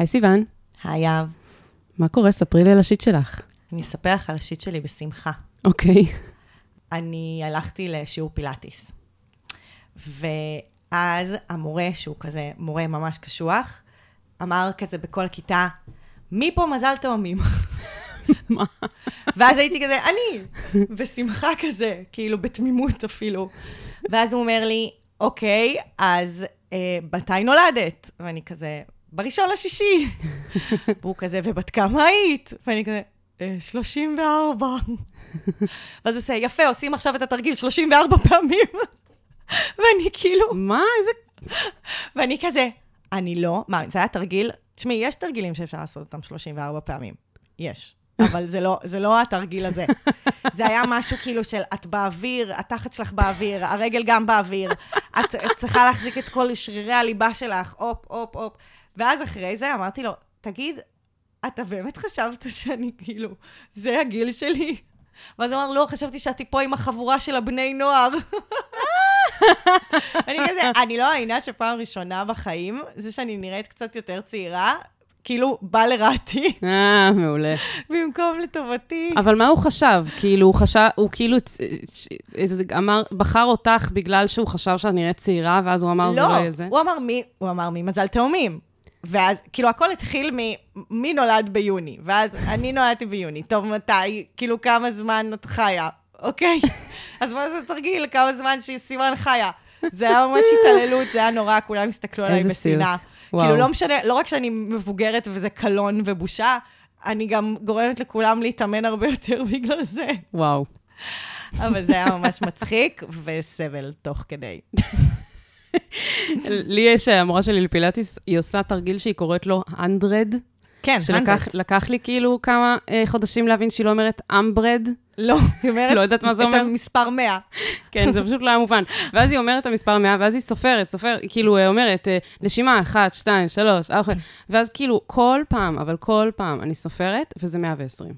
היי סיוון, היי יהב, מה קורה? ספרי לי על השיט שלך. אני אספר לך על השיט שלי בשמחה. אוקיי. אני הלכתי לשיעור פילאטיס, ואז המורה, שהוא כזה מורה ממש קשוח, אמר כזה בכל הכיתה, מי פה מזל תאומים? מה? ואז הייתי כזה, אני, בשמחה כזה, כאילו בתמימות אפילו. ואז הוא אומר לי, אוקיי, אז אה, מתי נולדת? ואני כזה, בראשון לשישי. והוא כזה, ובת כמה היית? ואני כזה, "אה, 34. ואז הוא עושה, יפה, עושים עכשיו את התרגיל 34 פעמים. ואני כאילו, מה? איזה... ואני כזה, אני לא, מה, זה היה תרגיל? תשמעי, יש תרגילים שאפשר לעשות אותם 34 פעמים. יש. אבל זה לא, זה לא התרגיל הזה. זה היה משהו כאילו של את באוויר, התחת שלך באוויר, הרגל גם באוויר, את, את צריכה להחזיק את כל שרירי הליבה שלך, הופ, הופ, הופ. ואז אחרי זה אמרתי לו, תגיד, אתה באמת חשבת שאני כאילו, זה הגיל שלי? ואז הוא אמר, לא, חשבתי שאת פה עם החבורה של הבני נוער. אני כזה, אני לא מאמינה שפעם ראשונה בחיים, זה שאני נראית קצת יותר צעירה, כאילו בא לרעתי, אה, מעולה. במקום לטובתי. אבל מה הוא חשב? כאילו, הוא חשב, הוא כאילו אמר, בחר אותך בגלל שהוא חשב שאת נראית צעירה, ואז הוא אמר, זה לא לא, יהיה זה? הוא אמר מי, הוא אמר מי מזל תאומים. ואז, כאילו, הכל התחיל מ... מי נולד ביוני? ואז אני נולדתי ביוני. טוב, מתי? כאילו, כמה זמן את חיה? אוקיי? אז מה זה תרגיל? כמה זמן שסימן חיה? זה היה ממש התעללות, זה היה נורא, כולם הסתכלו עליי. בשנאה. כאילו, לא משנה, לא רק שאני מבוגרת וזה קלון ובושה, אני גם גורמת לכולם להתאמן הרבה יותר בגלל זה. וואו. אבל זה היה ממש מצחיק וסבל תוך כדי. לי יש, המורה שלי לפילאטיס, היא עושה תרגיל שהיא קוראת לו 100, כן, שלקח לקח לי כאילו כמה אה, חודשים להבין שהיא לא אומרת אמברד. לא, היא אומרת... לא יודעת מה זה אומר. את המספר 100. כן, זה פשוט לא היה מובן. ואז היא אומרת את המספר 100, ואז היא סופרת, סופרת, כאילו, היא אומרת, אה, נשימה, 1, 2, 3, 4, ואז כאילו, כל פעם, אבל כל פעם, אני סופרת, וזה 120.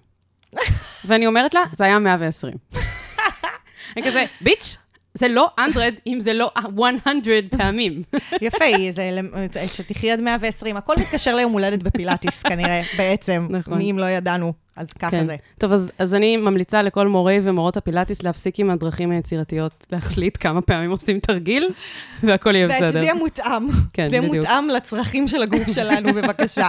ואני אומרת לה, זה היה 120. אני כזה, ביץ', זה לא 100 אם זה לא 100 פעמים. יפה, זה, שתחי עד 120. הכל מתקשר ליום הולדת בפילאטיס, כנראה, בעצם. נכון. מי אם לא ידענו, אז ככה כן. זה. טוב, אז, אז אני ממליצה לכל מורי ומורות הפילאטיס להפסיק עם הדרכים היצירתיות, להחליט כמה פעמים עושים תרגיל, והכל יהיה בסדר. ושזה יהיה מותאם. כן, זה בדיוק. מותאם לצרכים של הגוף שלנו, בבקשה.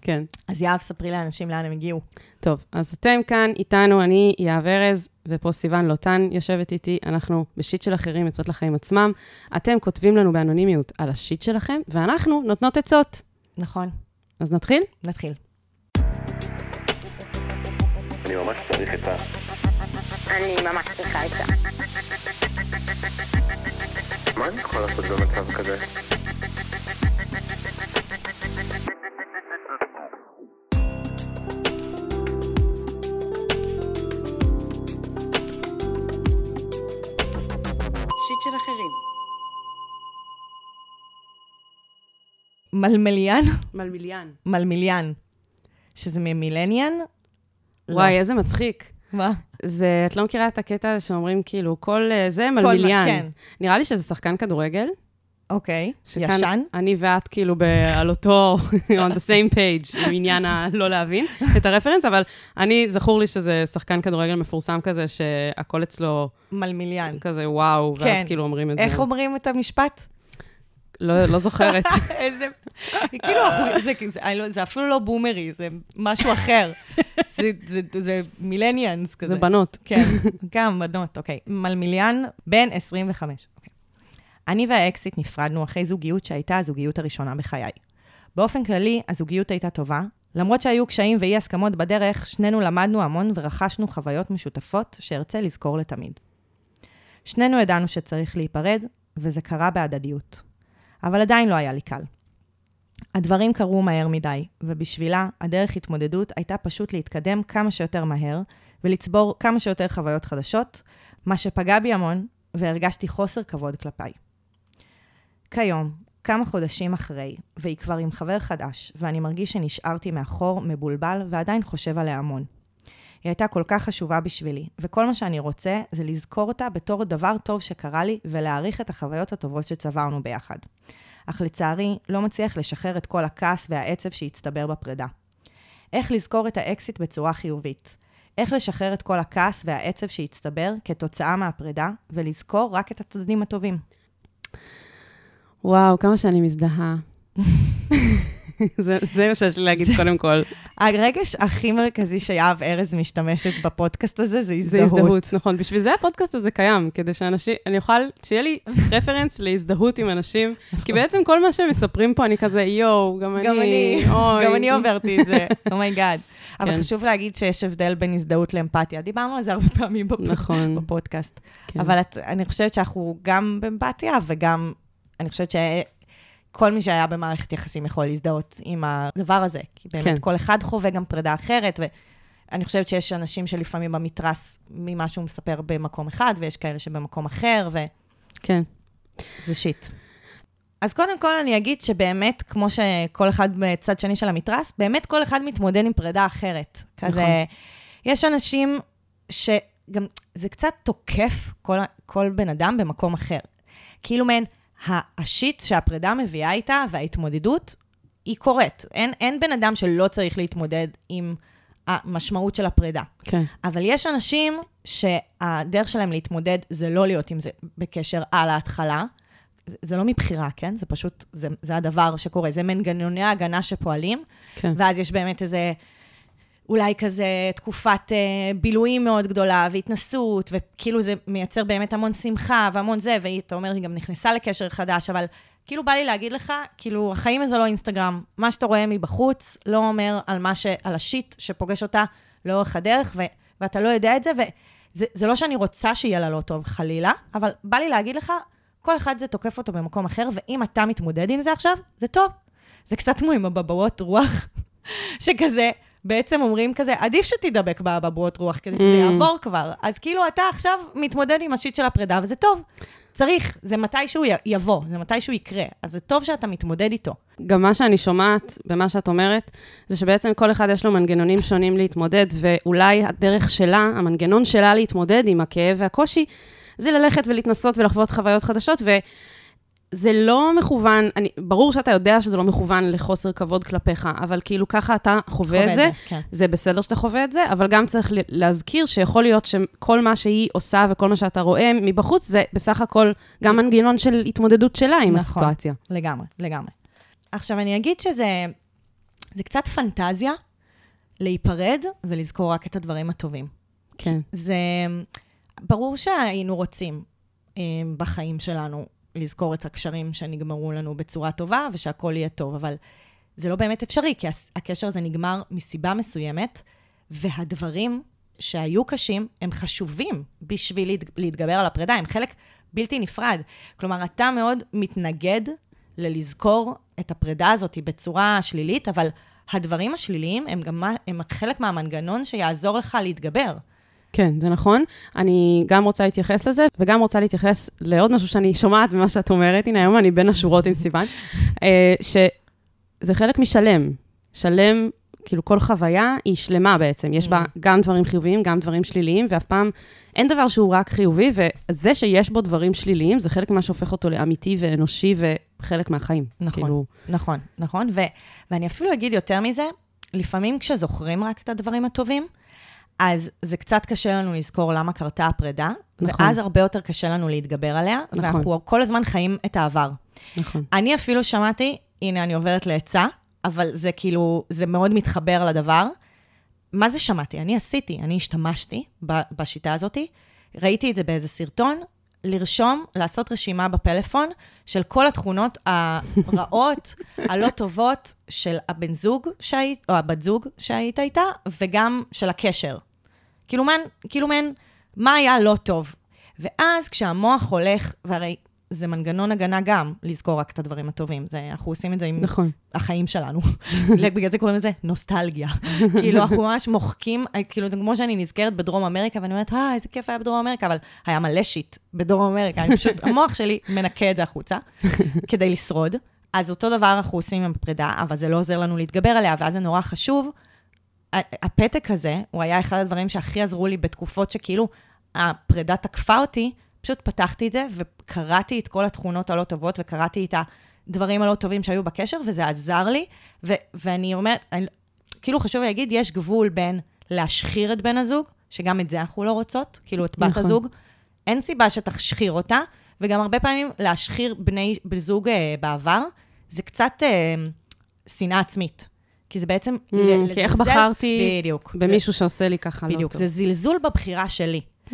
כן. אז יהב, ספרי לאנשים לאן הם הגיעו. טוב, אז אתם כאן איתנו, אני יהב ארז, ופה סיוון לוטן יושבת איתי, אנחנו בשיט של אחרים יוצאות לחיים עצמם. אתם כותבים לנו באנונימיות על השיט שלכם, ואנחנו נותנות עצות. נכון, אז נתחיל? נתחיל. אני ממש צריך עצה. אני ממש צריכה עצה. מה אני יכול לעשות במצב כזה? של אחרים. מלמליאן? מלמיליאן. מלמיליאן. שזה ממילניאן? לא. וואי, איזה מצחיק. מה? זה, את לא מכירה את הקטע הזה שאומרים כאילו, כל אה, זה מלמיליאן. כן. נראה לי שזה שחקן כדורגל. אוקיי. שכאן ישן? אני ואת כאילו על אותו, on the same page, עם עניין הלא להבין את הרפרנס, אבל אני, זכור לי שזה שחקן כדורגל מפורסם כזה, שהכל אצלו מלמיליאן. כזה וואו, ואז כן. כאילו אומרים את זה. איך אומרים את המשפט? לא, לא זוכרת. איזה... כאילו, זה, זה, לא- זה אפילו לא בומרי, זה משהו אחר. זה, זה, זה מילניאנס כזה. זה בנות. כן, גם בנות, אוקיי. מלמיליאן, בן 25. אוקיי. אני והאקסיט נפרדנו אחרי זוגיות שהייתה הזוגיות הראשונה בחיי. באופן כללי, הזוגיות הייתה טובה. למרות שהיו קשיים ואי הסכמות בדרך, שנינו למדנו המון ורכשנו חוויות משותפות שארצה לזכור לתמיד. שנינו ידענו שצריך להיפרד, וזה קרה בהדדיות. אבל עדיין לא היה לי קל. הדברים קרו מהר מדי, ובשבילה הדרך התמודדות הייתה פשוט להתקדם כמה שיותר מהר ולצבור כמה שיותר חוויות חדשות, מה שפגע בי המון, והרגשתי חוסר כבוד כלפיי. כיום, כמה חודשים אחרי, והיא כבר עם חבר חדש, ואני מרגיש שנשארתי מאחור, מבולבל, ועדיין חושב עליה המון. היא הייתה כל כך חשובה בשבילי, וכל מה שאני רוצה זה לזכור אותה בתור דבר טוב שקרה לי, ולהעריך את החוויות הטובות שצברנו ביחד. אך לצערי לא מצליח לשחרר את כל הכעס והעצב שהצטבר בפרידה. איך לזכור את האקסית בצורה חיובית? איך לשחרר את כל הכעס והעצב שהצטבר כתוצאה מהפרידה, ולזכור רק את הצדדים הטובים. וואו, כמה שאני מזדהה. זה, מה שיש לי להגיד קודם כל. הרגש הכי מרכזי שיהב ארז משתמשת בפודקאסט הזה זה זה הזדהות. הזדהות, נכון. בשביל זה הפודקאסט הזה קיים, כדי שאנשים, אני אוכל, שיהיה לי רפרנס להזדהות עם אנשים, כי בעצם כל מה שהם מספרים פה, אני כזה, יואו, גם אני, גם אני. גם אני עברתי את זה, oh my God. אבל כן. חשוב להגיד שיש הבדל בין הזדהות לאמפתיה. דיברנו על זה הרבה פעמים נכון. בפודקאסט. כן. אבל אני חושבת שאנחנו גם באמפתיה, וגם, אני חושבת שכל מי שהיה במערכת יחסים יכול להזדהות עם הדבר הזה. כי באמת כן. כל אחד חווה גם פרידה אחרת, ואני חושבת שיש אנשים שלפעמים במתרס ממה שהוא מספר במקום אחד, ויש כאלה שבמקום אחר, וזה כן. שיט. אז קודם כל אני אגיד שבאמת, כמו שכל אחד בצד שני של המתרס, באמת כל אחד מתמודד עם פרידה אחרת. כזה, נכון. יש אנשים שגם, זה קצת תוקף כל, כל בן אדם במקום אחר. כאילו מעין, השיט שהפרידה מביאה איתה וההתמודדות, היא קורית. אין, אין בן אדם שלא צריך להתמודד עם המשמעות של הפרידה. כן. אבל יש אנשים שהדרך שלהם להתמודד זה לא להיות עם זה בקשר על ההתחלה. זה, זה לא מבחירה, כן? זה פשוט, זה, זה הדבר שקורה. זה מנגנוני ההגנה שפועלים, כן. ואז יש באמת איזה, אולי כזה תקופת אה, בילויים מאוד גדולה, והתנסות, וכאילו זה מייצר באמת המון שמחה והמון זה, ואתה אומר, היא גם נכנסה לקשר חדש, אבל כאילו בא לי להגיד לך, כאילו, החיים זה לא אינסטגרם. מה שאתה רואה מבחוץ לא אומר על, מה ש, על השיט שפוגש אותה לאורך הדרך, ו, ואתה לא יודע את זה, וזה זה לא שאני רוצה שיהיה לה לא טוב, חלילה, אבל בא לי להגיד לך, כל אחד זה תוקף אותו במקום אחר, ואם אתה מתמודד עם זה עכשיו, זה טוב. זה קצת כמו עם הבבאות רוח, שכזה, בעצם אומרים כזה, עדיף שתידבק באבעבועות רוח כדי שזה Mm. יעבור כבר. אז כאילו, אתה עכשיו מתמודד עם השיט של הפרידה, וזה טוב. צריך, זה מתישהו י- יבוא, זה מתישהו יקרה. אז זה טוב שאתה מתמודד איתו. גם מה שאני שומעת במה שאת אומרת, זה שבעצם כל אחד יש לו מנגנונים שונים להתמודד, ואולי הדרך שלה, המנגנון שלה להתמודד עם הכאב והקושי, זה ללכת ולהתנסות ולחוות חוויות חדשות, וזה לא מכוון, אני, ברור שאתה יודע שזה לא מכוון לחוסר כבוד כלפיך, אבל כאילו ככה אתה חווה את זה, כן. זה בסדר שאתה חווה את זה, אבל גם צריך להזכיר שיכול להיות שכל מה שהיא עושה וכל מה שאתה רואה מבחוץ, זה בסך הכל גם מנגנון של התמודדות שלה עם נכון. הסיטואציה. לגמרי, לגמרי. עכשיו, אני אגיד שזה זה קצת פנטזיה להיפרד ולזכור רק את הדברים הטובים. כן. זה ברור שהיינו רוצים אה, בחיים שלנו לזכור את הקשרים שנגמרו לנו בצורה טובה ושהכול יהיה טוב, אבל זה לא באמת אפשרי, כי הקשר הזה נגמר מסיבה מסוימת, והדברים שהיו קשים הם חשובים בשביל להת- להתגבר על הפרידה, הם חלק בלתי נפרד. כלומר, אתה מאוד מתנגד ללזכור את הפרידה הזאת בצורה שלילית, אבל הדברים השליליים הם גם הם חלק מהמנגנון שיעזור לך להתגבר. כן, זה נכון. אני גם רוצה להתייחס לזה, וגם רוצה להתייחס לעוד משהו שאני שומעת במה שאת אומרת. הנה, היום אני בין השורות עם סיוון, אה, שזה חלק משלם. שלם, כאילו כל חוויה היא שלמה בעצם. יש בה גם דברים חיוביים, גם דברים שליליים, ואף פעם אין דבר שהוא רק חיובי, וזה שיש בו דברים שליליים, זה חלק ממה שהופך אותו לאמיתי ואנושי וחלק מהחיים. נכון. כאילו, נכון, נכון. ו- ואני אפילו אגיד יותר מזה, לפעמים כשזוכרים רק את הדברים הטובים, אז זה קצת קשה לנו לזכור למה קרתה הפרידה, נכון. ואז הרבה יותר קשה לנו להתגבר עליה, נכון. ואנחנו כל הזמן חיים את העבר. נכון. אני אפילו שמעתי, הנה, אני עוברת לעצה, אבל זה כאילו, זה מאוד מתחבר לדבר. מה זה שמעתי? אני עשיתי, אני השתמשתי בשיטה הזאת, ראיתי את זה באיזה סרטון, לרשום, לעשות רשימה בפלאפון של כל התכונות הרעות, הלא טובות של הבן זוג שהיית, או הבת זוג שהיית איתה, וגם של הקשר. כאילו מעין, כאילו מעין, מה היה לא טוב. ואז כשהמוח הולך, והרי זה מנגנון הגנה גם, לזכור רק את הדברים הטובים. זה, אנחנו עושים את זה עם נכון. החיים שלנו. בגלל זה קוראים לזה נוסטלגיה. כאילו, אנחנו ממש מוחקים, כאילו, זה כמו שאני נזכרת בדרום אמריקה, ואני אומרת, אה, איזה כיף היה בדרום אמריקה, אבל היה מלא שיט בדרום אמריקה, אני פשוט, המוח שלי מנקה את זה החוצה, כדי לשרוד. אז אותו דבר אנחנו עושים עם הפרידה, אבל זה לא עוזר לנו להתגבר עליה, ואז זה נורא חשוב. הפתק הזה, הוא היה אחד הדברים שהכי עזרו לי בתקופות שכאילו הפרידה תקפה אותי, פשוט פתחתי את זה וקראתי את כל התכונות הלא טובות, וקראתי את הדברים הלא טובים שהיו בקשר, וזה עזר לי. ו- ואני אומרת, אני, כאילו חשוב להגיד, יש גבול בין להשחיר את בן הזוג, שגם את זה אנחנו לא רוצות, כאילו את בת נכון. הזוג. אין סיבה שתשחיר אותה, וגם הרבה פעמים להשחיר בני זוג אה, בעבר, זה קצת אה, שנאה עצמית. כי זה בעצם... Mm, ל- כי איך לזלזל- בחרתי בדיוק. במישהו שעושה לי ככה לא בדיוק, טוב. זה זלזול בבחירה שלי. Mm.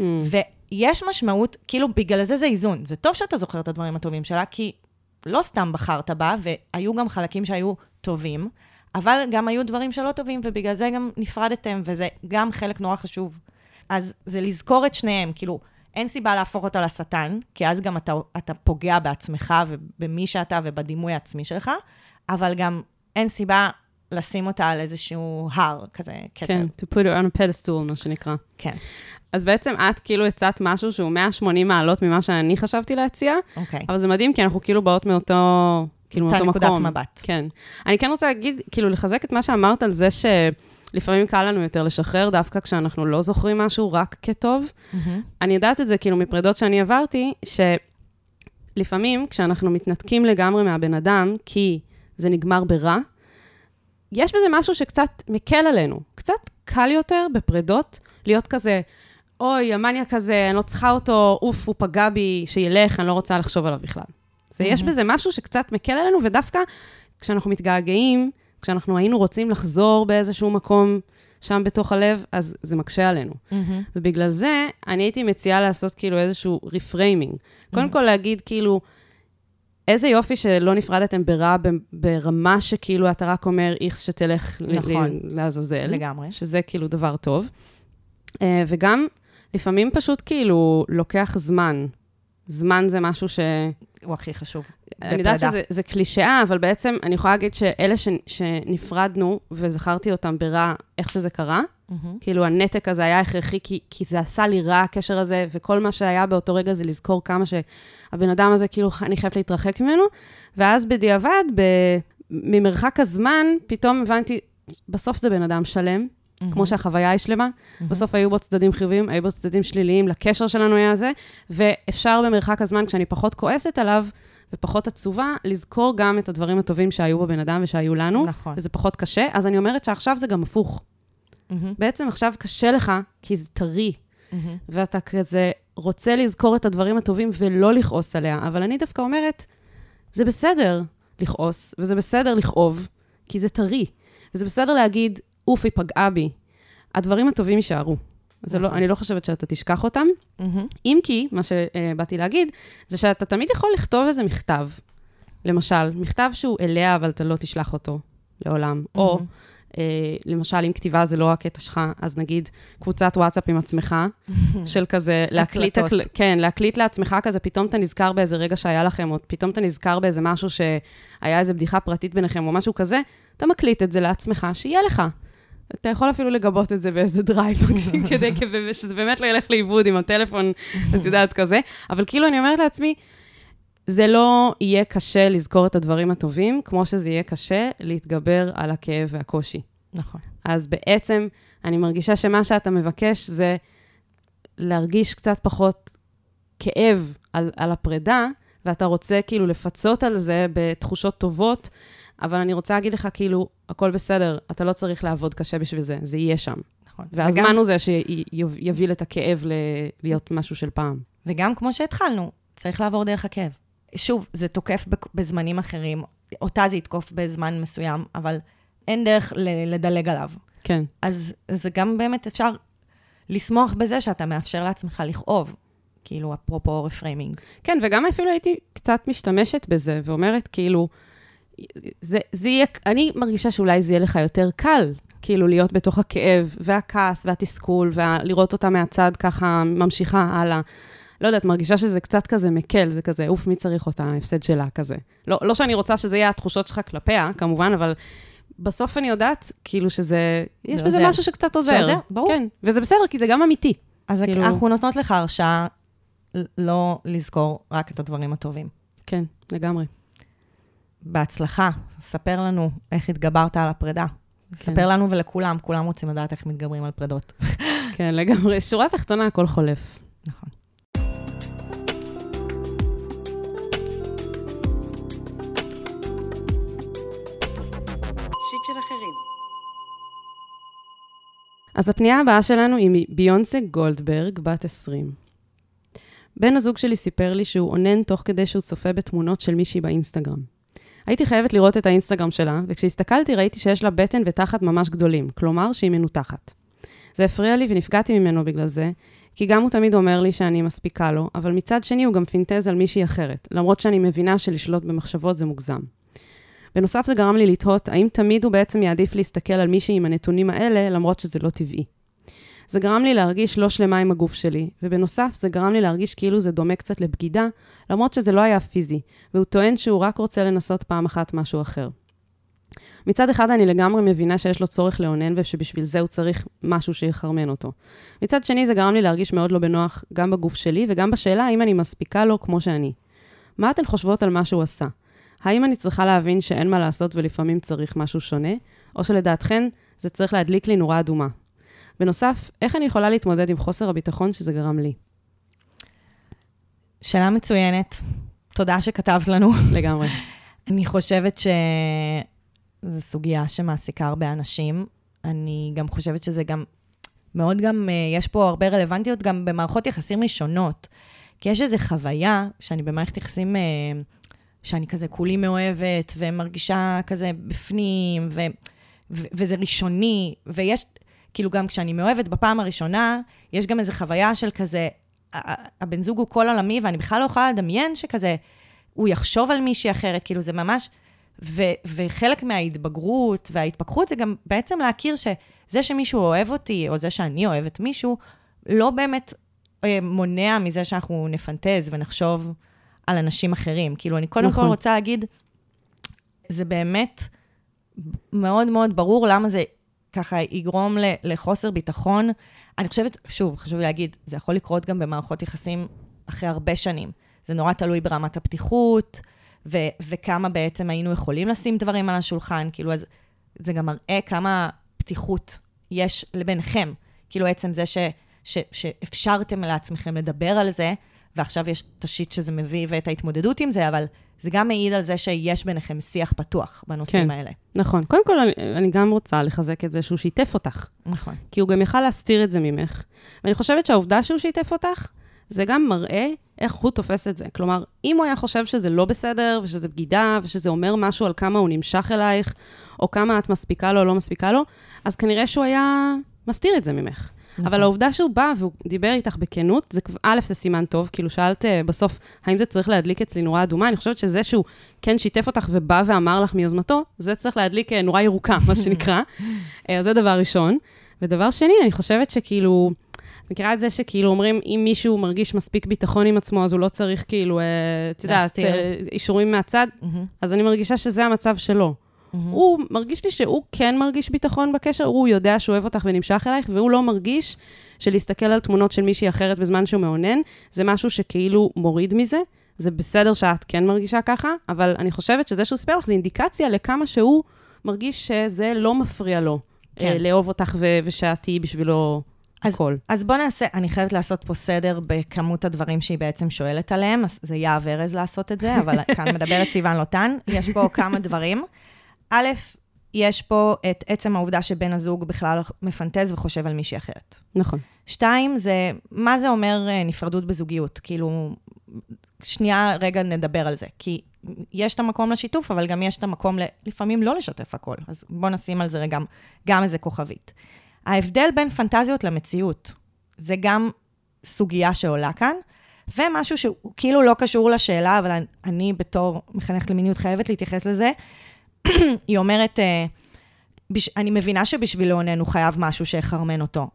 ויש משמעות, כאילו, בגלל זה זה איזון. זה טוב שאתה זוכר את הדברים הטובים שלה, כי לא סתם בחרת בה, והיו גם חלקים שהיו טובים, אבל גם היו דברים שלא טובים, ובגלל זה גם נפרדתם, וזה גם חלק נורא חשוב. אז זה לזכור את שניהם, כאילו, אין סיבה להפוך אותה לשטן, כי אז גם אתה, אתה פוגע בעצמך ובמי שאתה ובדימוי העצמי שלך, אבל גם אין סיבה לשים אותה על איזשהו הר, כזה, כתר. כן, to put her on a pedestal, מה שנקרא. כן, אז בעצם את כאילו הצעת משהו שהוא 180 מעלות ממה שאני חשבתי להציע, אוקיי. אבל זה מדהים, כי אנחנו כאילו באות מאותו, כאילו אותה מאותו מקום. נקודת מבט. כן. אני כן רוצה להגיד, כאילו, לחזק את מה שאמרת על זה שלפעמים קל לנו יותר לשחרר, דווקא כשאנחנו לא זוכרים משהו רק כטוב. מהמם. אני יודעת את זה, כאילו, מפרידות שאני עברתי, שלפעמים כשאנחנו מתנתקים לגמרי מהבן אדם, כי זה נגמר ברע, יש בזה משהו שקצת מקל עלינו. קצת קל יותר בפרידות להיות כזה, אוי, המניאק הזה, אני לא צריכה אותו, אוף, הוא פגע בי, שילך, אני לא רוצה לחשוב עליו בכלל. זה, יש בזה משהו שקצת מקל עלינו, ודווקא כשאנחנו מתגעגעים, כשאנחנו היינו רוצים לחזור באיזשהו מקום שם בתוך הלב, אז זה מקשה עלינו. מהמם. ובגלל זה, אני הייתי מציעה לעשות כאילו איזשהו reframing. קודם כל להגיד כאילו, איזה יופי שלא נפרדתם ברע ברמה שכאילו אתה רק אומר איכס שתלך נכון. לעזאזל. לגמרי. שזה כאילו דבר טוב. אה, וגם, לפעמים פשוט כאילו לוקח זמן. זמן זה משהו ש... הוא הכי חשוב. אני יודעת. שזה זה קלישאה, אבל בעצם אני יכולה להגיד שאלה ש, שנפרדנו, וזכרתי אותם ברע, איך שזה קרה, מהמם. כאילו הנתק הזה היה הכרחי, כי, כי זה עשה לי רע, הקשר הזה, וכל מה שהיה באותו רגע זה לזכור כמה שהבן אדם הזה, כאילו, אני חייבת להתרחק ממנו. ואז בדיעבד, ב, ממרחק הזמן, פתאום הבנתי, בסוף זה בן אדם שלם, כמו שהחוויה היא שלמה. בסוף היו בו צדדים חיוביים, היו בו צדדים שליליים, לקשר שלנו היה זה, ואפשר במרחק הזמן, כשאני פחות כועסת עליו ופחות עצובה, לזכור גם את הדברים הטובים שהיו בבן אדם ושהיו לנו, נכון. וזה פחות קשה. אז אני אומרת שעכשיו זה גם הפוך. מהמם. בעצם עכשיו קשה לך, כי זה טרי, מהמם. ואתה כזה רוצה לזכור את הדברים הטובים ולא לכעוס עליה, אבל אני דווקא אומרת, זה בסדר לכעוס, וזה בסדר לכאוב, כי זה טרי. וזה בסדר להגיד, אוף, היא פגעה בי. הדברים הטובים יישארו. זה לא, נכון. אני לא חושבת שאתה תשכח אותם. מהמם. אם כי, מה שבאתי להגיד, זה שאתה תמיד יכול לכתוב איזה מכתב. למשל, מכתב שהוא אליה, אבל אתה לא תשלח אותו לעולם. או, מהמם. אה, למשל, אם כתיבה זה לא הקטע שלך, אז נגיד קבוצת וואטסאפ עם עצמך, של כזה להקליט. הקל... כן, להקליט לעצמך כזה, פתאום אתה נזכר באיזה רגע שהיה לכם, או פתאום אתה נזכר באיזה משהו שהיה איזה בדיחה פרטית ביניכם, או משהו כזה, אתה מקליט את זה לעצמך, שיהיה לך. אתה יכול אפילו לגבות את זה באיזה drive מקסים, כדי שזה באמת לא ילך לאיבוד עם הטלפון, את יודעת, כזה. אבל כאילו, אני אומרת לעצמי, זה לא יהיה קשה לזכור את הדברים הטובים, כמו שזה יהיה קשה להתגבר על הכאב והקושי. נכון. אז בעצם, אני מרגישה שמה שאתה מבקש זה להרגיש קצת פחות כאב על, על הפרידה, ואתה רוצה כאילו לפצות על זה בתחושות טובות, אבל אני רוצה להגיד לך, כאילו, הכל בסדר, אתה לא צריך לעבוד קשה בשביל זה, זה יהיה שם. נכון. והזמן וגם- הוא זה שיביא את הכאב ל- להיות משהו של פעם. וגם כמו שהתחלנו, צריך לעבור דרך הכאב. שוב, זה תוקף בזמנים אחרים, אותה זה יתקוף בזמן מסוים, אבל אין דרך לדלג עליו. כן. אז זה גם באמת אפשר לשמוח בזה שאתה מאפשר לעצמך לכאוב, כאילו, אפרופו reframing. כן, וגם אפילו הייתי קצת משתמשת בזה, ואומרת, כאילו, זה, זה יהיה, אני מרגישה שאולי זה יהיה לך יותר קל, כאילו, להיות בתוך הכאב, והכעס, והתסכול, ולראות אותה מהצד ככה ממשיכה הלאה. לא יודעת, מרגישה שזה קצת כזה מקל, זה כזה, אוף, מי צריך אותה, ההפסד שלה, כזה. לא, לא שאני רוצה שזה יהיה התחושות שלך כלפיה, כמובן, אבל בסוף אני יודעת, כאילו, שזה, יש זה בזה. משהו שקצת עוזר. שעוזר, ברור. כן, וזה בסדר, כי זה גם אמיתי. אז כאילו- אנחנו נותנות לך הרשאה לא לזכור רק את הדברים הטובים. כן, לגמרי. בהצלחה, ספר לנו איך התגברת על הפרידה. ספר לנו ולכולם, כולם רוצים לדעת איך מתגברים על פרידות. כן, לגמרי. שורה תחתונה, הכל חולף. נכון. אז הפנייה הבאה שלנו היא מביונסה גולדברג, בת 20. בן הזוג שלי סיפר לי שהוא אונן תוך כדי שהוא צופה בתמונות של מישהי באינסטגרם. הייתי חייבת לראות את האינסטגרם שלה, וכשהסתכלתי ראיתי שיש לה בטן ותחת ממש גדולים, כלומר שהיא מנותחת. זה הפריע לי ונפגעתי ממנו בגלל זה, כי גם הוא תמיד אומר לי שאני מספיקה לו, אבל מצד שני הוא גם פינטז על מישהי אחרת, למרות שאני מבינה שלשלוט במחשבות זה מוגזם. בנוסף זה גרם לי לתהות האם תמיד הוא בעצם יעדיף להסתכל על מישהי עם הנתונים האלה, למרות שזה לא טבעי. זה גרם לי להרגיש לא שלמה עם הגוף שלי, ובנוסף זה גרם לי להרגיש כאילו זה דומה קצת לבגידה, למרות שזה לא היה פיזי, והוא טוען שהוא רק רוצה לנסות פעם אחת משהו אחר. מצד אחד אני לגמרי מבינה שיש לו צורך לאונן ושבשביל זה הוא צריך משהו שיחרמן אותו. מצד שני זה גרם לי להרגיש מאוד לא בנוח גם בגוף שלי וגם בשאלה האם אני מספיקה לו כמו שאני. מה אתן חושבות על מה שהוא עשה? האם אני צריכה להבין שאין מה לעשות ולפעמים צריך משהו שונה, או שלדעתכן זה צריך להדליק לי נורה אדומה? בנוסף, איך אני יכולה להתמודד עם חוסר הביטחון שזה גרם לי? שאלה מצוינת. תודה שכתבת לנו. לגמרי. אני חושבת שזו סוגיה שמעסיקה הרבה אנשים. אני גם חושבת שזה גם, מאוד גם, אה, יש פה הרבה רלוונטיות גם במערכות יחסים ראשונות. כי יש איזו חוויה שאני במערכת יחסים, אה, שאני כזה כולי מאוהבת, ומרגישה כזה בפנים, ו, ו, וזה ראשוני, ויש, כאילו גם כשאני מאוהבת בפעם הראשונה, יש גם איזו חוויה של כזה, הבן זוג הוא כל עולמי, ואני בכלל לא יכולה לדמיין שכזה, הוא יחשוב על מישהי אחרת, כאילו זה ממש... ו, וחלק מההתבגרות וההתפכחות זה גם בעצם להכיר שזה שמישהו אוהב אותי, או זה שאני אוהבת מישהו, לא באמת אה, מונע מזה שאנחנו נפנטז ונחשוב על אנשים אחרים. כאילו, אני קודם נכון. כל רוצה להגיד, זה באמת מאוד מאוד ברור למה זה ככה יגרום ל- לחוסר ביטחון. אני חושבת, שוב, חשוב לי להגיד, זה יכול לקרות גם במערכות יחסים אחרי הרבה שנים. זה נורא תלוי ברמת הפתיחות, ו- וכמה בעצם היינו יכולים לשים דברים על השולחן, כאילו, אז זה גם מראה כמה פתיחות יש לביניכם. כאילו, עצם זה ש- ש- שאפשרתם לעצמכם לדבר על זה, ועכשיו יש את השיט שזה מביא ואת ההתמודדות עם זה, אבל זה גם מעיד על זה שיש ביניכם שיח פתוח בנושאים כן. האלה. נכון. קודם כל, אני, אני גם רוצה לחזק את זה שהוא שיתף אותך. נכון. כי הוא גם יכל להסתיר את זה ממך. ואני חושבת שהעובדה שהוא שיתף אותך, זה גם מראה איך הוא תופס את זה. כלומר, אם הוא היה חושב שזה לא בסדר, ושזה בגידה, ושזה אומר משהו על כמה הוא נמשך אלייך, או כמה את מספיקה לו או לא מספיקה לו, אז כנראה שהוא היה מסתיר את זה ממך. נכון. אבל העובדה שהוא בא והוא דיבר איתך בכנות, זה א', זה סימן טוב, כאילו שאלת אה, בסוף, האם זה צריך להדליק אצלי נורה אדומה? אני חושבת שזה שהוא כן שיתף אותך ובא ואמר לך מיוזמתו, זה צריך להדליק אה, נורה ירוקה, מה שנקרא. אה, אז זה דבר ראשון. ודבר שני, אני חושבת שכאילו, מכירה את זה שכאילו אומרים, אם מישהו מרגיש מספיק ביטחון עם עצמו, אז הוא לא צריך כאילו, את יודעת, אישורים מהצד, אז אני מרגישה שזה המצב שלו. מהמם. הוא מרגיש לי שהוא כן מרגיש ביטחון בקשר, הוא יודע שהוא אוהב אותך ונמשך אלייך, והוא לא מרגיש שלהסתכל על תמונות של מישהי אחרת בזמן שהוא מאונן, זה משהו שכאילו מוריד מזה. זה בסדר שאת כן מרגישה ככה, אבל אני חושבת שזה שהוא סיפר לך, זה אינדיקציה לכמה שהוא מרגיש שזה לא מפריע לו כן. אה, לאהוב אותך ו- ושאת תהיי בשבילו אז- הכל. אז בוא נעשה, אני חייבת לעשות פה סדר בכמות הדברים שהיא בעצם שואלת עליהם, אז זה יהב ארז לעשות את זה, אבל כאן מדברת סיוון לוטן. יש פה כמה דברים. א', יש פה את עצם העובדה שבן הזוג בכלל מפנטז וחושב על מישהי אחרת. נכון. שתיים, זה, מה זה אומר אה, נפרדות בזוגיות? כאילו, שנייה רגע נדבר על זה. כי יש את המקום לשיתוף, אבל גם יש את המקום ל, לפעמים לא לשתף הכל. אז בואו נשים על זה רגע גם איזה כוכבית. ההבדל בין פנטזיות למציאות, זה גם סוגיה שעולה כאן, ומשהו שהוא כאילו לא קשור לשאלה, אבל אני, אני בתור מחנכת למיניות חייבת להתייחס לזה. היא אומרת, אה, בש, אני מבינה שבשביל לאונן הוא חייב משהו שיחרמן אותו.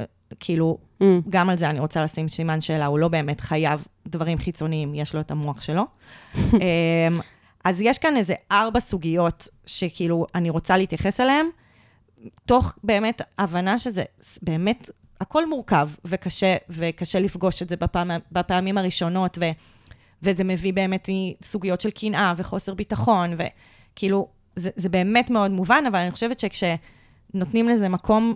אה, כאילו, Mm, גם על זה אני רוצה לשים סימן שאלה, הוא לא באמת חייב דברים חיצוניים, יש לו את המוח שלו. אמ, אז יש כאן איזה ארבע סוגיות שכאילו אני רוצה להתייחס אליהן, תוך באמת הבנה שזה באמת, הכל מורכב וקשה, וקשה לפגוש את זה בפעם, בפעמים הראשונות, ו, וזה מביא באמת סוגיות של קנאה וחוסר ביטחון, וכאילו, זה, זה באמת מאוד מובן, אבל אני חושבת שכשנותנים לזה מקום,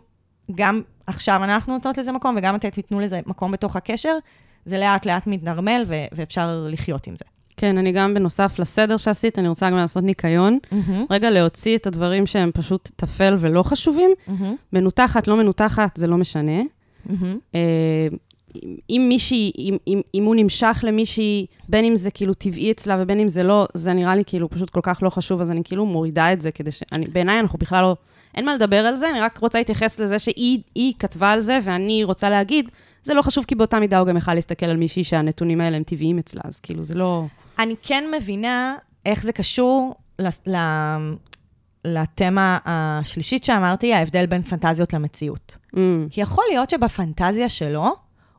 גם עכשיו אנחנו נותנות לזה מקום, וגם אתם תיתנו לזה מקום בתוך הקשר, זה לאט לאט מתנרמל ו- ואפשר לחיות עם זה. כן, אני גם בנוסף לסדר שעשית, אני רוצה גם לעשות ניקיון. רגע להוציא את הדברים שהם פשוט טפל ולא חשובים. מנותחת, לא מנותחת, זה לא משנה. אה, אם מישהי, אם, אם, אם הוא נמשך למישהי, בין אם זה כאילו טבעי אצלה ובין אם זה לא, זה נראה לי כאילו פשוט כל כך לא חשוב, אז אני כאילו מורידה את זה כדי ש... אני, בעיניי אנחנו בכלל לא... אין מה לדבר על זה, אני רק רוצה להתייחס לזה שהיא היא כתבה על זה, ואני רוצה להגיד, זה לא חשוב, כי באותה מידה הוא גם יכל להסתכל על מישהי שהנתונים האלה הם טבעיים אצלה, אז כאילו זה לא... אני כן מבינה איך זה קשור ל- ל- לתמה השלישית שאמרתי, ההבדל בין פנטזיות למציאות. Mm, כי יכול להיות שבפנטזיה שלו,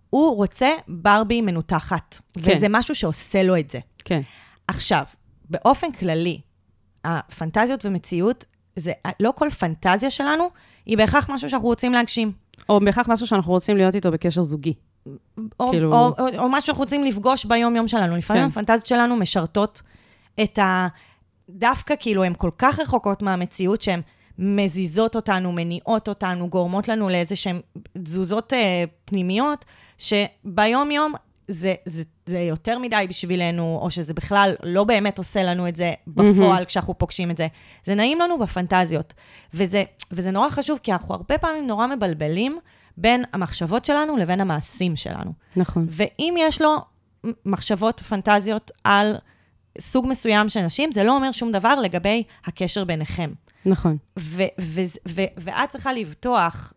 הוא רוצה ברבי מנותחת. כן. וזה משהו שעושה לו את זה. כן, עכשיו, באופן כללי, הפנטזיות ומציאות, זה לא כל פנטזיה שלנו היא בהכרח משהו שאנחנו רוצים להגשים. או בהכרח משהו שאנחנו רוצים להיות איתו בקשר זוגי. או, כאילו- או, או, או משהו שאנחנו רוצים לפגוש ביום-יום שלנו. לפעמים כן. הפנטזיות שלנו משרתות את ה... דווקא כאילו הן כל כך רחוקות מהמציאות שהן מזיזות אותנו, מניעות אותנו, גורמות לנו לאיזה שהן תזוזות אה, פנימיות, שביום-יום זה, זה, זה יותר מדי בשבילנו, או שזה בכלל לא באמת עושה לנו את זה בפועל כשאנחנו פוגשים את זה. זה נעים לנו בפנטזיות. וזה, וזה נורא חשוב, כי אנחנו הרבה פעמים נורא מבלבלים בין המחשבות שלנו לבין המעשים שלנו. נכון. ואם יש לו מחשבות, פנטזיות על סוג מסוים של נשים, זה לא אומר שום דבר לגבי הקשר ביניכם. נכון. ו- ו- ו- ואת צריכה לבטוח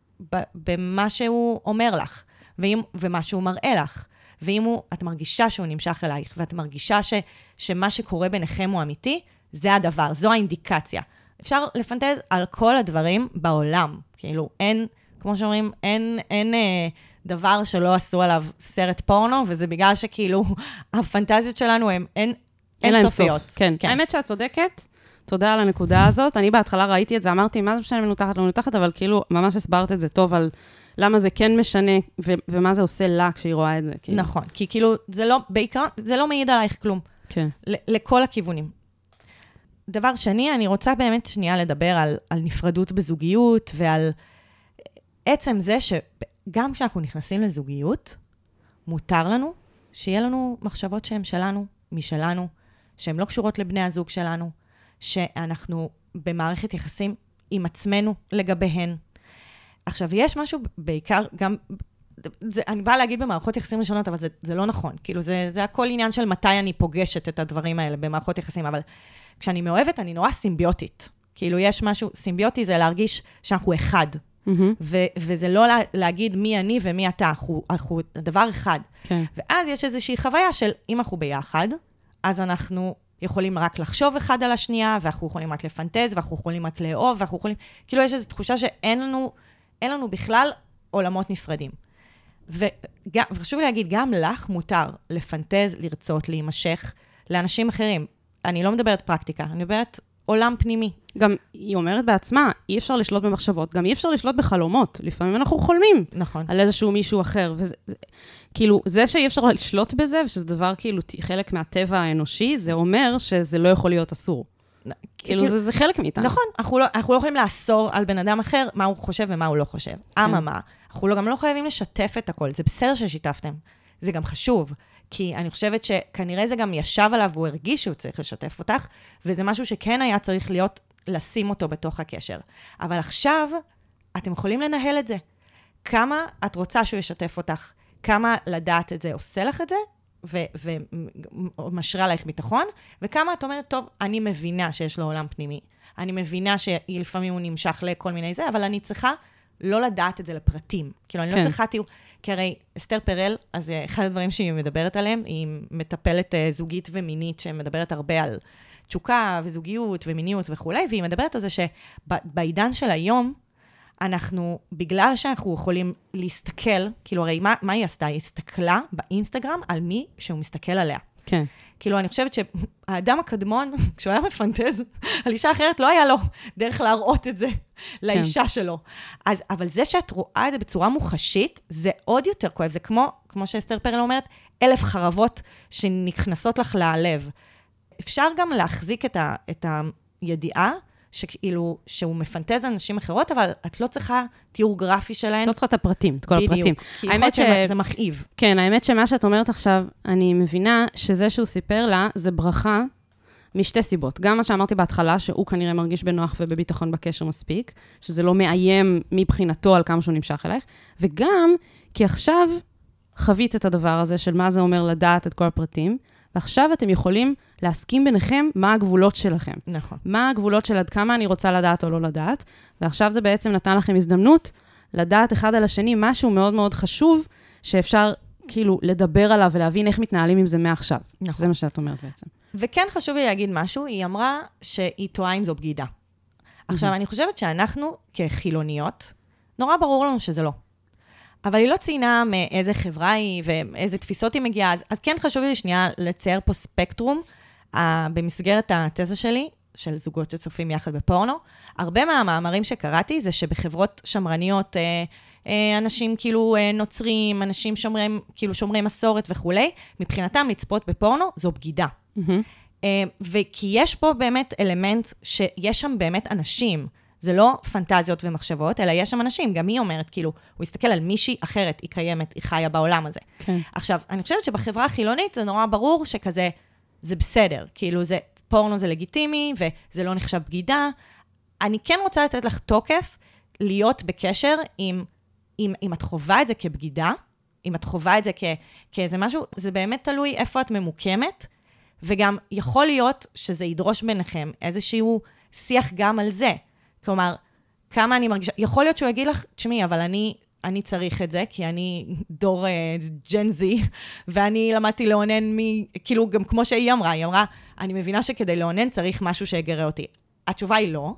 במה שהוא אומר לך, ואם, ומה שהוא מראה לך. ואם הוא, את מרגישה שהוא נמשך אלייך, ואת מרגישה ש, שמה שקורה ביניכם הוא אמיתי, זה הדבר, זו האינדיקציה. אפשר לפנטז על כל הדברים בעולם. כאילו, אין, כמו שאומרים, אין, אין אה, דבר שלא עשו עליו סרט פורנו, וזה בגלל שכאילו, הפנטזיות שלנו הן אין, אין להם אינסופיות. סוף. כן. כן. האמת שאת צודקת, תודה על הנקודה הזאת. אני בהתחלה ראיתי את זה, אמרתי, מה זה משנה מנותחת, לא מנותחת, אבל כאילו, ממש הסברת את זה טוב על למה זה כן משנה, ו- ומה זה עושה לה כשהיא רואה את זה. כאילו. נכון, כי כאילו, זה לא, בעיקרון, זה לא מעיד עלייך כלום. כן. לכל הכיוונים. דבר שני, אני רוצה באמת שנייה לדבר על, על נפרדות בזוגיות ועל עצם זה שגם כשאנחנו נכנסים לזוגיות, מותר לנו שיהיה לנו מחשבות שהן שלנו, משלנו, שהן לא קשורות לבני הזוג שלנו, שאנחנו במערכת יחסים עם עצמנו לגביהן. עכשיו, יש משהו בעיקר גם... זה, אני באה להגיד במערכות יחסים ראשונות, אבל זה, זה לא נכון. כאילו, זה, זה הכל עניין של מתי אני פוגשת את הדברים האלה במערכות יחסים, אבל כשאני מאוהבת, אני נורא סימביוטית. כאילו, יש משהו, סימביוטי זה להרגיש שאנחנו אחד. מהמם. ו- וזה לא לה- להגיד מי אני ומי אתה, אנחנו, אנחנו דבר אחד. כן. ואז יש איזושהי חוויה של אם אנחנו ביחד, אז אנחנו יכולים רק לחשוב אחד על השנייה, ואנחנו יכולים רק לפנטז, ואנחנו יכולים רק לאהוב, ואנחנו יכולים... כאילו, יש איזו תחושה שאין לנו, אין לנו בכלל עולמות נפרדים. וגם, וחשוב להגיד, גם לך מותר לפנטז, לרצות, להימשך לאנשים אחרים. אני לא מדברת פרקטיקה, אני מדברת עולם פנימי. גם היא אומרת בעצמה, אי אפשר לשלוט במחשבות, גם אי אפשר לשלוט בחלומות. לפעמים אנחנו חולמים נכון. על איזשהו מישהו אחר. וזה, זה, כאילו, זה שאי אפשר לשלוט בזה, ושזה דבר כאילו חלק מהטבע האנושי, זה אומר שזה לא יכול להיות אסור. כאילו, זה, זה חלק מאיתנו. נכון, אנחנו לא, אנחנו לא יכולים לאסור על בן אדם אחר מה הוא חושב ומה הוא לא חושב. אממה, אנחנו לא, גם לא חייבים לשתף את הכל, זה בסדר ששיתפתם. זה גם חשוב, כי אני חושבת שכנראה זה גם ישב עליו והוא הרגיש שהוא צריך לשתף אותך, וזה משהו שכן היה צריך להיות, לשים אותו בתוך הקשר. אבל עכשיו, אתם יכולים לנהל את זה. כמה את רוצה שהוא ישתף אותך, כמה לדעת את זה עושה לך את זה, ומשרה עלייך ביטחון, וכמה את אומרת, טוב, אני מבינה שיש לו עולם פנימי. אני מבינה שלפעמים הוא נמשך לכל מיני זה, אבל אני צריכה לא לדעת את זה לפרטים. כאילו, אני כן. לא צריכה, תראו, כי הרי אסתר פרל, אז אה, אחד הדברים שהיא מדברת עליהם, היא מטפלת אה, זוגית ומינית, שמדברת הרבה על תשוקה וזוגיות ומיניות וכולי, והיא מדברת על זה שבעידן של היום, אנחנו, בגלל שאנחנו יכולים להסתכל, כאילו, הרי מה, מה היא עשתה? היא הסתכלה באינסטגרם על מי שהוא מסתכל עליה. כן. כאילו, אני חושבת שהאדם הקדמון, כשהוא היה מפנטז על אישה אחרת, לא היה לו דרך להראות את זה לאישה שלו. אז, אבל זה שאת רואה את זה בצורה מוחשית, זה עוד יותר כואב. זה כמו, כמו שאסתר פרל אומרת, אלף חרבות שנכנסות לך ללב. אפשר גם להחזיק את, ה, את הידיעה שכאילו, שהוא מפנטז על נשים אחרות, אבל את לא צריכה תיאור גרפי שלהן. לא צריכה את הפרטים, את כל הפרטים. בדיוק. כי יכול להיות שזה מכאיב. כן, האמת שמה שאת אומרת עכשיו, אני מבינה שזה שהוא סיפר לה, זה ברכה משתי סיבות. גם מה שאמרתי בהתחלה, שהוא כנראה מרגיש בנוח ובביטחון בקשר מספיק, שזה לא מאיים מבחינתו על כמה שהוא נמשך אלייך, וגם כי עכשיו חווית את הדבר הזה של מה זה אומר לדעת את כל הפרטים, ועכשיו אתם יכולים להסכים ביניכם מה הגבולות שלכם. נכון. מה הגבולות של עד כמה אני רוצה לדעת או לא לדעת, ועכשיו זה בעצם נתן לכם הזדמנות לדעת אחד על השני משהו מאוד מאוד חשוב, שאפשר כאילו לדבר עליו ולהבין איך מתנהלים עם זה מעכשיו. נכון. זה מה שאת אומרת בעצם. וכן חשוב לי להגיד משהו, היא אמרה שהיא טועה אם זו בגידה. עכשיו, אני חושבת שאנחנו כחילוניות, נורא ברור לנו שזה לא. אבל היא לא ציינה מאיזה חברה היא ואיזה תפיסות היא מגיעה, אז, אז כן חשוב לי שנייה לצייר פה ספקטרום uh, במסגרת התזה שלי, של זוגות שצופים יחד בפורנו. הרבה מהמאמרים שקראתי זה שבחברות שמרניות, אה, אה, אנשים כאילו אה, נוצרים, אנשים שומרים, כאילו שומרי מסורת וכולי, מבחינתם לצפות בפורנו זו בגידה. אה, וכי יש פה באמת אלמנט שיש שם באמת אנשים. זה לא פנטזיות ומחשבות, אלא יש שם אנשים. גם היא אומרת, כאילו, הוא הסתכל על מישהי אחרת, היא קיימת, היא חיה בעולם הזה. כן. עכשיו, אני חושבת שבחברה החילונית זה נורא ברור שכזה, זה בסדר. כאילו, זה, פורנו זה לגיטימי, וזה לא נחשב בגידה. אני כן רוצה לתת לך תוקף להיות בקשר עם, עם, אם את חווה את זה כבגידה, אם את חווה את זה כ, כאיזה משהו, זה באמת תלוי איפה את ממוקמת, וגם יכול להיות שזה ידרוש ביניכם איזשהו שיח גם על זה. כלומר, כמה אני מרגישה, יכול להיות שהוא יגיד לך, תשמעי, אבל אני, אני צריך את זה, כי אני דור ג'ן זי, ואני למדתי לאונן מ... כאילו, גם כמו שהיא אמרה, היא אמרה, אני מבינה שכדי לאונן צריך משהו שיגרה אותי. התשובה היא לא,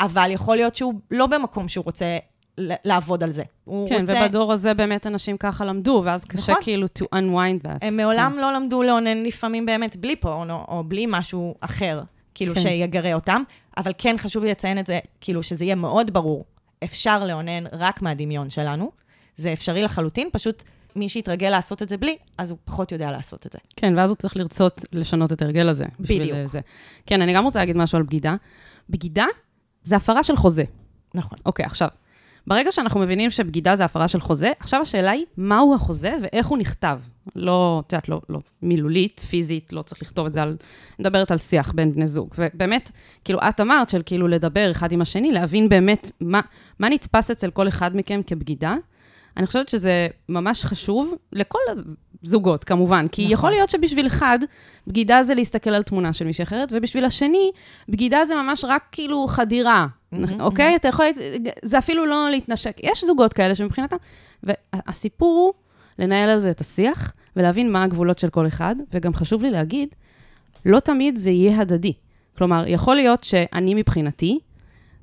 אבל יכול להיות שהוא לא במקום שהוא רוצה לעבוד על זה. הוא כן, רוצה... ובדור הזה באמת אנשים ככה למדו, ואז קשה נכון. כאילו to unwind that. הם מעולם לא למדו לאונן לפעמים באמת בלי פורנו, או בלי משהו אחר, כאילו כן. שיגרה אותם, אבל כן חשוב לי לציין את זה, כאילו שזה יהיה מאוד ברור. אפשר לאונן רק מהדמיון שלנו, זה אפשרי לחלוטין, פשוט מי שיתרגל לעשות את זה בלי, אז הוא פחות יודע לעשות את זה. כן, ואז הוא צריך לרצות לשנות את ההרגל הזה. בדיוק. זה. כן, אני גם רוצה להגיד משהו על בגידה. בגידה זה הפרה של חוזה. נכון. אוקיי, עכשיו, ברגע שאנחנו מבינים שבגידה זה הפרה של חוזה, עכשיו השאלה היא, מהו החוזה ואיך הוא נכתב. לא, את יודעת, לא, לא מילולית, פיזית, לא צריך לכתוב את זה על... מדברת על שיח בין בני זוג. ובאמת, כאילו, את אמרת של כאילו לדבר אחד עם השני, להבין באמת מה, מה נתפס אצל כל אחד מכם כבגידה. אני חושבת שזה ממש חשוב לכל הזוגות, כמובן, כי נכון. יכול להיות שבשביל אחד, בגידה זה להסתכל על תמונה של מישהי אחרת, ובשביל השני, בגידה זה ממש רק כאילו חדירה, מהמם, אוקיי? אתה יכול, זה אפילו לא להתנשק. יש זוגות כאלה שמבחינתם, והסיפור הוא לנהל על זה את השיח, ולהבין מה הגבולות של כל אחד, וגם חשוב לי להגיד, לא תמיד זה יהיה הדדי. כלומר, יכול להיות שאני מבחינתי,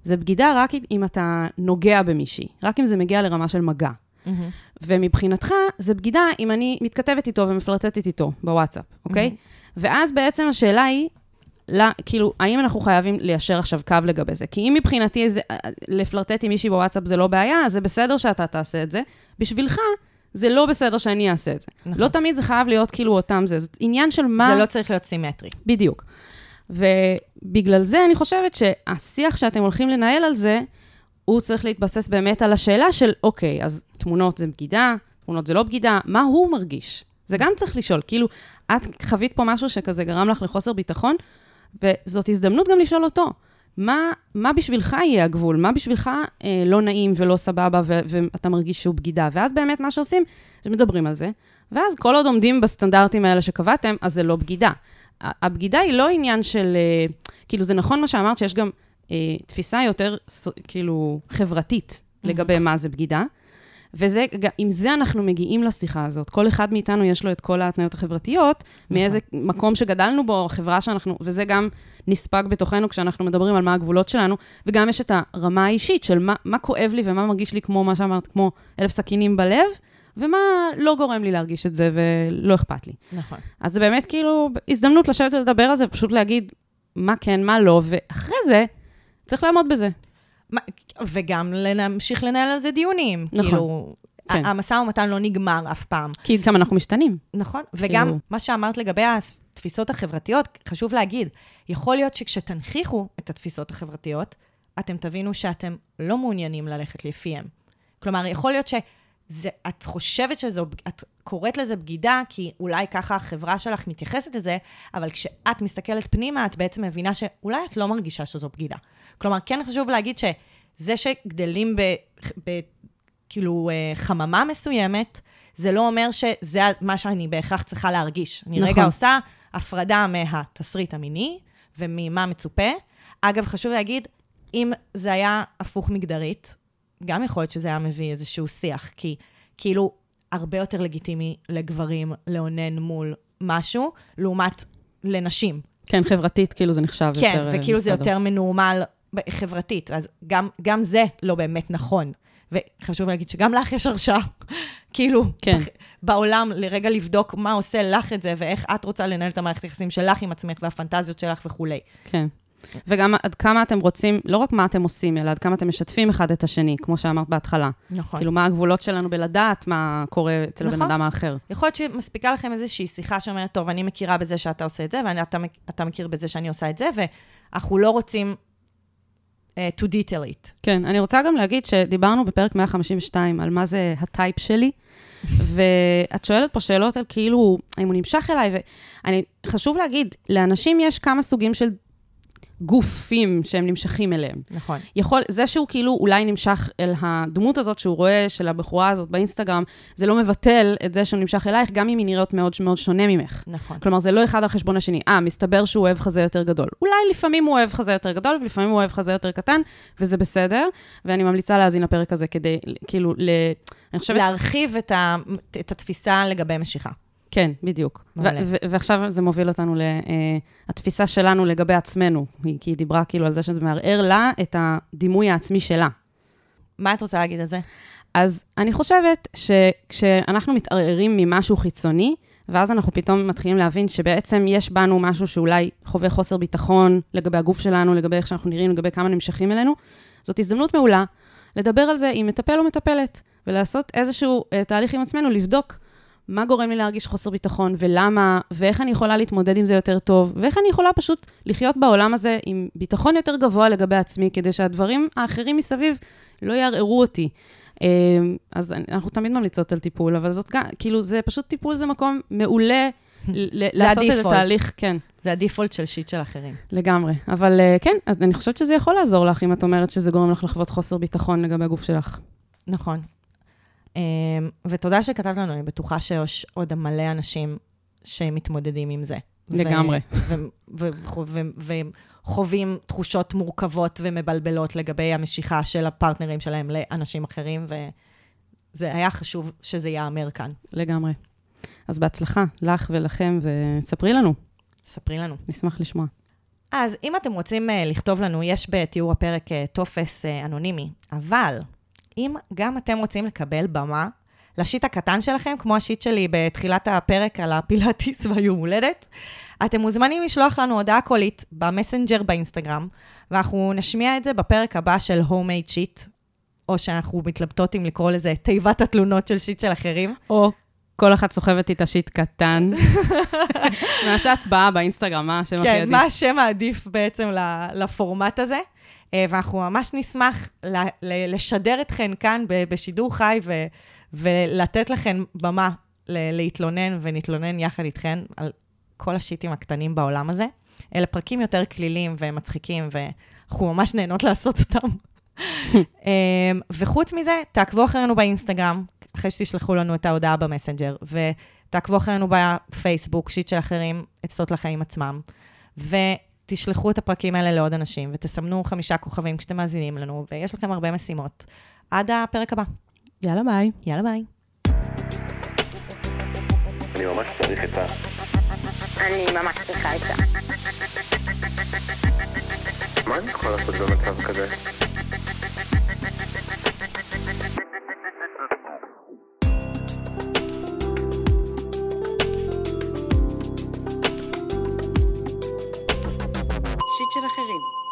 זה בגידה רק אם אתה נוגע במישהי, רק אם זה מגיע לרמה של מגע. מהמם. ומבחינתך, זה בגידה אם אני מתכתבת איתו ומפלרטטת איתו בוואטסאפ, אוקיי? ואז בעצם השאלה היא, לא, כאילו, האם אנחנו חייבים ליישר עכשיו קו לגבי זה? כי אם מבחינתי זה, לפלרטט עם מישהי בוואטסאפ זה לא בעיה, אז זה בסדר שאתה תעשה את זה. בשבילך, זה לא בסדר שאני אעשה את זה. נכון. לא תמיד זה חייב להיות כאילו אותם זה. זה עניין של מה... זה לא צריך להיות סימטרי. בדיוק. ובגלל זה אני חושבת שהשיח שאתם הולכים לנהל על זה, הוא צריך להתבסס באמת על השאלה של, אוקיי, אז תמונות זה בגידה, תמונות זה לא בגידה, מה הוא מרגיש? זה גם צריך לשאול. כאילו, את חווית פה משהו שכזה גרם לך לחוסר ביטחון, וזאת הזדמנות גם לשאול אותו, מה, מה בשבילך יהיה הגבול? מה בשבילך אה, לא נעים ולא סבבה ו- ואתה מרגיש שהוא בגידה? ואז באמת מה שעושים, שמדברים על זה, ואז כל עוד עומדים בסטנדרטים האלה שקבעתם, אז זה לא בגידה. הבגידה היא לא עניין של, אה, כאילו, זה נכון מה שאמרת, שיש גם תפיסה יותר, כאילו, חברתית לגבי מה זה בגידה. וזה, עם זה אנחנו מגיעים לשיחה הזאת. כל אחד מאיתנו יש לו את כל ההתניות החברתיות, מאיזה מקום שגדלנו בו, החברה שאנחנו, וזה גם נספג בתוכנו כשאנחנו מדברים על מה הגבולות שלנו, וגם יש את הרמה האישית של מה, מה כואב לי ומה מרגיש לי כמו מה שאמרת, כמו אלף סכינים בלב, ומה לא גורם לי להרגיש את זה ולא אכפת לי. נכון. אז זה באמת כאילו הזדמנות לשבת ולדבר על זה, פשוט להגיד מה כן, מה לא, ואחרי זה צריך לעמוד בזה. וגם להמשיך לנהל על זה דיונים. נכון. כאילו, כן. המשא ומתן לא נגמר אף פעם. כי גם אנחנו משתנים. נכון, וגם כאילו- מה שאמרת לגבי התפיסות החברתיות, חשוב להגיד, יכול להיות שכשתנכיחו את התפיסות החברתיות, אתם תבינו שאתם לא מעוניינים ללכת לפיהם. כלומר, יכול להיות שאת חושבת שזו, את קוראת לזה בגידה, כי אולי ככה החברה שלך מתייחסת לזה, אבל כשאת מסתכלת פנימה, את בעצם מבינה שאולי את לא מרגישה שזו בגידה. כלומר, כן חשוב להגיד שזה שגדלים ב... ב כאילו, אה, חממה מסוימת, זה לא אומר שזה מה שאני בהכרח צריכה להרגיש. אני נכון. רגע עושה הפרדה מהתסריט המיני וממה מצופה. אגב, חשוב להגיד, אם זה היה הפוך מגדרית, גם יכול להיות שזה היה מביא איזשהו שיח, כי כאילו הרבה יותר לגיטימי לגברים לאונן מול משהו, לעומת לנשים. כן, חברתית, כאילו זה נחשב כן, יותר... אה, וכאילו זה בסדר. יותר מנורמל חברתית, אז גם, גם זה לא באמת נכון. וחשוב להגיד שגם לך יש הרשעה, כאילו, כן. בעולם, לרגע לבדוק מה עושה לך את זה, ואיך את רוצה לנהל את המערכת היחסים שלך עם עצמך והפנטזיות שלך וכולי. כן. וגם עד כמה אתם רוצים, לא רק מה אתם עושים, אלא עד כמה אתם משתפים אחד את השני, כמו שאמרת בהתחלה. נכון. כאילו, מה הגבולות שלנו בלדעת מה קורה אצל הבן נכון. אדם האחר. יכול להיות שמספיקה לכם איזושהי שיחה שאומרת, טוב, אני מכירה בזה שאתה עושה את זה, ואתה אתה מכיר בזה שאני עושה את זה, ואנחנו לא רוצים uh, to detail it. כן, אני רוצה גם להגיד שדיברנו בפרק 152 על מה זה הטייפ שלי, ואת שואלת פה שאלות על כאילו, האם הוא נמשך אליי, ואני, חשוב להגיד, לאנשים יש כמה סוגים של גופים שהם נמשכים אליהם. נכון. יכול, זה שהוא כאילו אולי נמשך אל הדמות הזאת שהוא רואה, של הבחורה הזאת באינסטגרם, זה לא מבטל את זה שהוא נמשך אלייך, גם אם היא נראית מאוד מאוד שונה ממך. נכון. כלומר, זה לא אחד על חשבון השני. אה, מסתבר שהוא אוהב חזה יותר גדול. אולי לפעמים הוא אוהב חזה יותר גדול, ולפעמים הוא אוהב חזה יותר קטן, וזה בסדר, ואני ממליצה להאזין לפרק הזה כדי, כאילו, ל... אני חושבת... להרחיב את, ה, את התפיסה לגבי משיכה. כן, בדיוק. ו- מעולה. ו- ועכשיו זה מוביל אותנו לתפיסה שלנו לגבי עצמנו, היא- כי היא דיברה כאילו על זה שזה מערער לה את הדימוי העצמי שלה. מה את רוצה להגיד על זה? אז אני חושבת שכשאנחנו מתערערים ממשהו חיצוני, ואז אנחנו פתאום מתחילים להבין שבעצם יש בנו משהו שאולי חווה חוסר ביטחון לגבי הגוף שלנו, לגבי איך שאנחנו נראים, לגבי כמה נמשכים אלינו, זאת הזדמנות מעולה לדבר על זה עם מטפל או מטפלת, ולעשות איזשהו uh, תהליך עם עצמנו, לבדוק מה גורם לי להרגיש חוסר ביטחון, ולמה, ואיך אני יכולה להתמודד עם זה יותר טוב, ואיך אני יכולה פשוט לחיות בעולם הזה עם ביטחון יותר גבוה לגבי עצמי, כדי שהדברים האחרים מסביב לא יערערו אותי. אה, אז אנחנו תמיד ממליצות על טיפול, אבל זאת גם, כאילו, זה פשוט טיפול, זה מקום מעולה לעשות את. התהליך, כן, זה הדיפולט של שיט של אחרים. לגמרי. אבל אה, כן, אני חושבת שזה יכול לעזור לך, אם את אומרת שזה גורם לך לחוות חוסר ביטחון לגבי הגוף שלך. נכון. Um, ותודה שכתבת לנו, אני בטוחה שיש עוד מלא אנשים שמתמודדים עם זה. לגמרי. וחווים תחושות מורכבות ומבלבלות לגבי המשיכה של הפרטנרים שלהם לאנשים אחרים, וזה היה חשוב שזה ייאמר כאן. לגמרי. אז בהצלחה לך ולכם, וספרי לנו, ספרי לנו. נשמח לשמוע. אז אם אתם רוצים uh, לכתוב לנו, יש בתיאור הפרק uh, טופס uh, אנונימי, אבל אם גם אתם רוצים לקבל במה לשיט הקטן שלכם, כמו השיט שלי בתחילת הפרק על הפילאטיס והיום הולדת, אתם מוזמנים לשלוח לנו הודעה קולית במסנג'ר באינסטגרם, ואנחנו נשמיע את זה בפרק הבא של homemade shit, או שאנחנו מתלבטות אם לקרוא לזה תיבת התלונות של shit של אחרים. או כל אחת סוחבת איתה shit קטן. נעשה הצבעה באינסטגרם, מה השם הכי כן, עדיף. מה השם העדיף בעצם לפורמט הזה? אה, ואנחנו ממש נשמח לשדר אתכן כאן בשידור חי ו- ולתת לכן במה להתלונן ונתלונן יחד איתכן על כל השיטים הקטנים בעולם הזה. אלה פרקים יותר כלילים ומצחיקים, ואנחנו ממש נהנות לעשות אותם. אה, וחוץ מזה, תעקבו אחרינו באינסטגרם, אחרי שתשלחו לנו את ההודעה במסנג'ר, ותעקבו אחרינו בפייסבוק, שיט של אחרים, עצות לחיים עצמם. ותשלחו את הפרקים האלה לעוד אנשים, ותסמנו חמישה כוכבים כשאתם מאזינים לנו, ויש לכם הרבה משימות. עד הפרק הבא. יאללה, ביי. יאללה ביי. אני ממש צריך את ה... אני ממש צריכה עצה. מה אני יכול לעשות במצב כזה? של אחרים.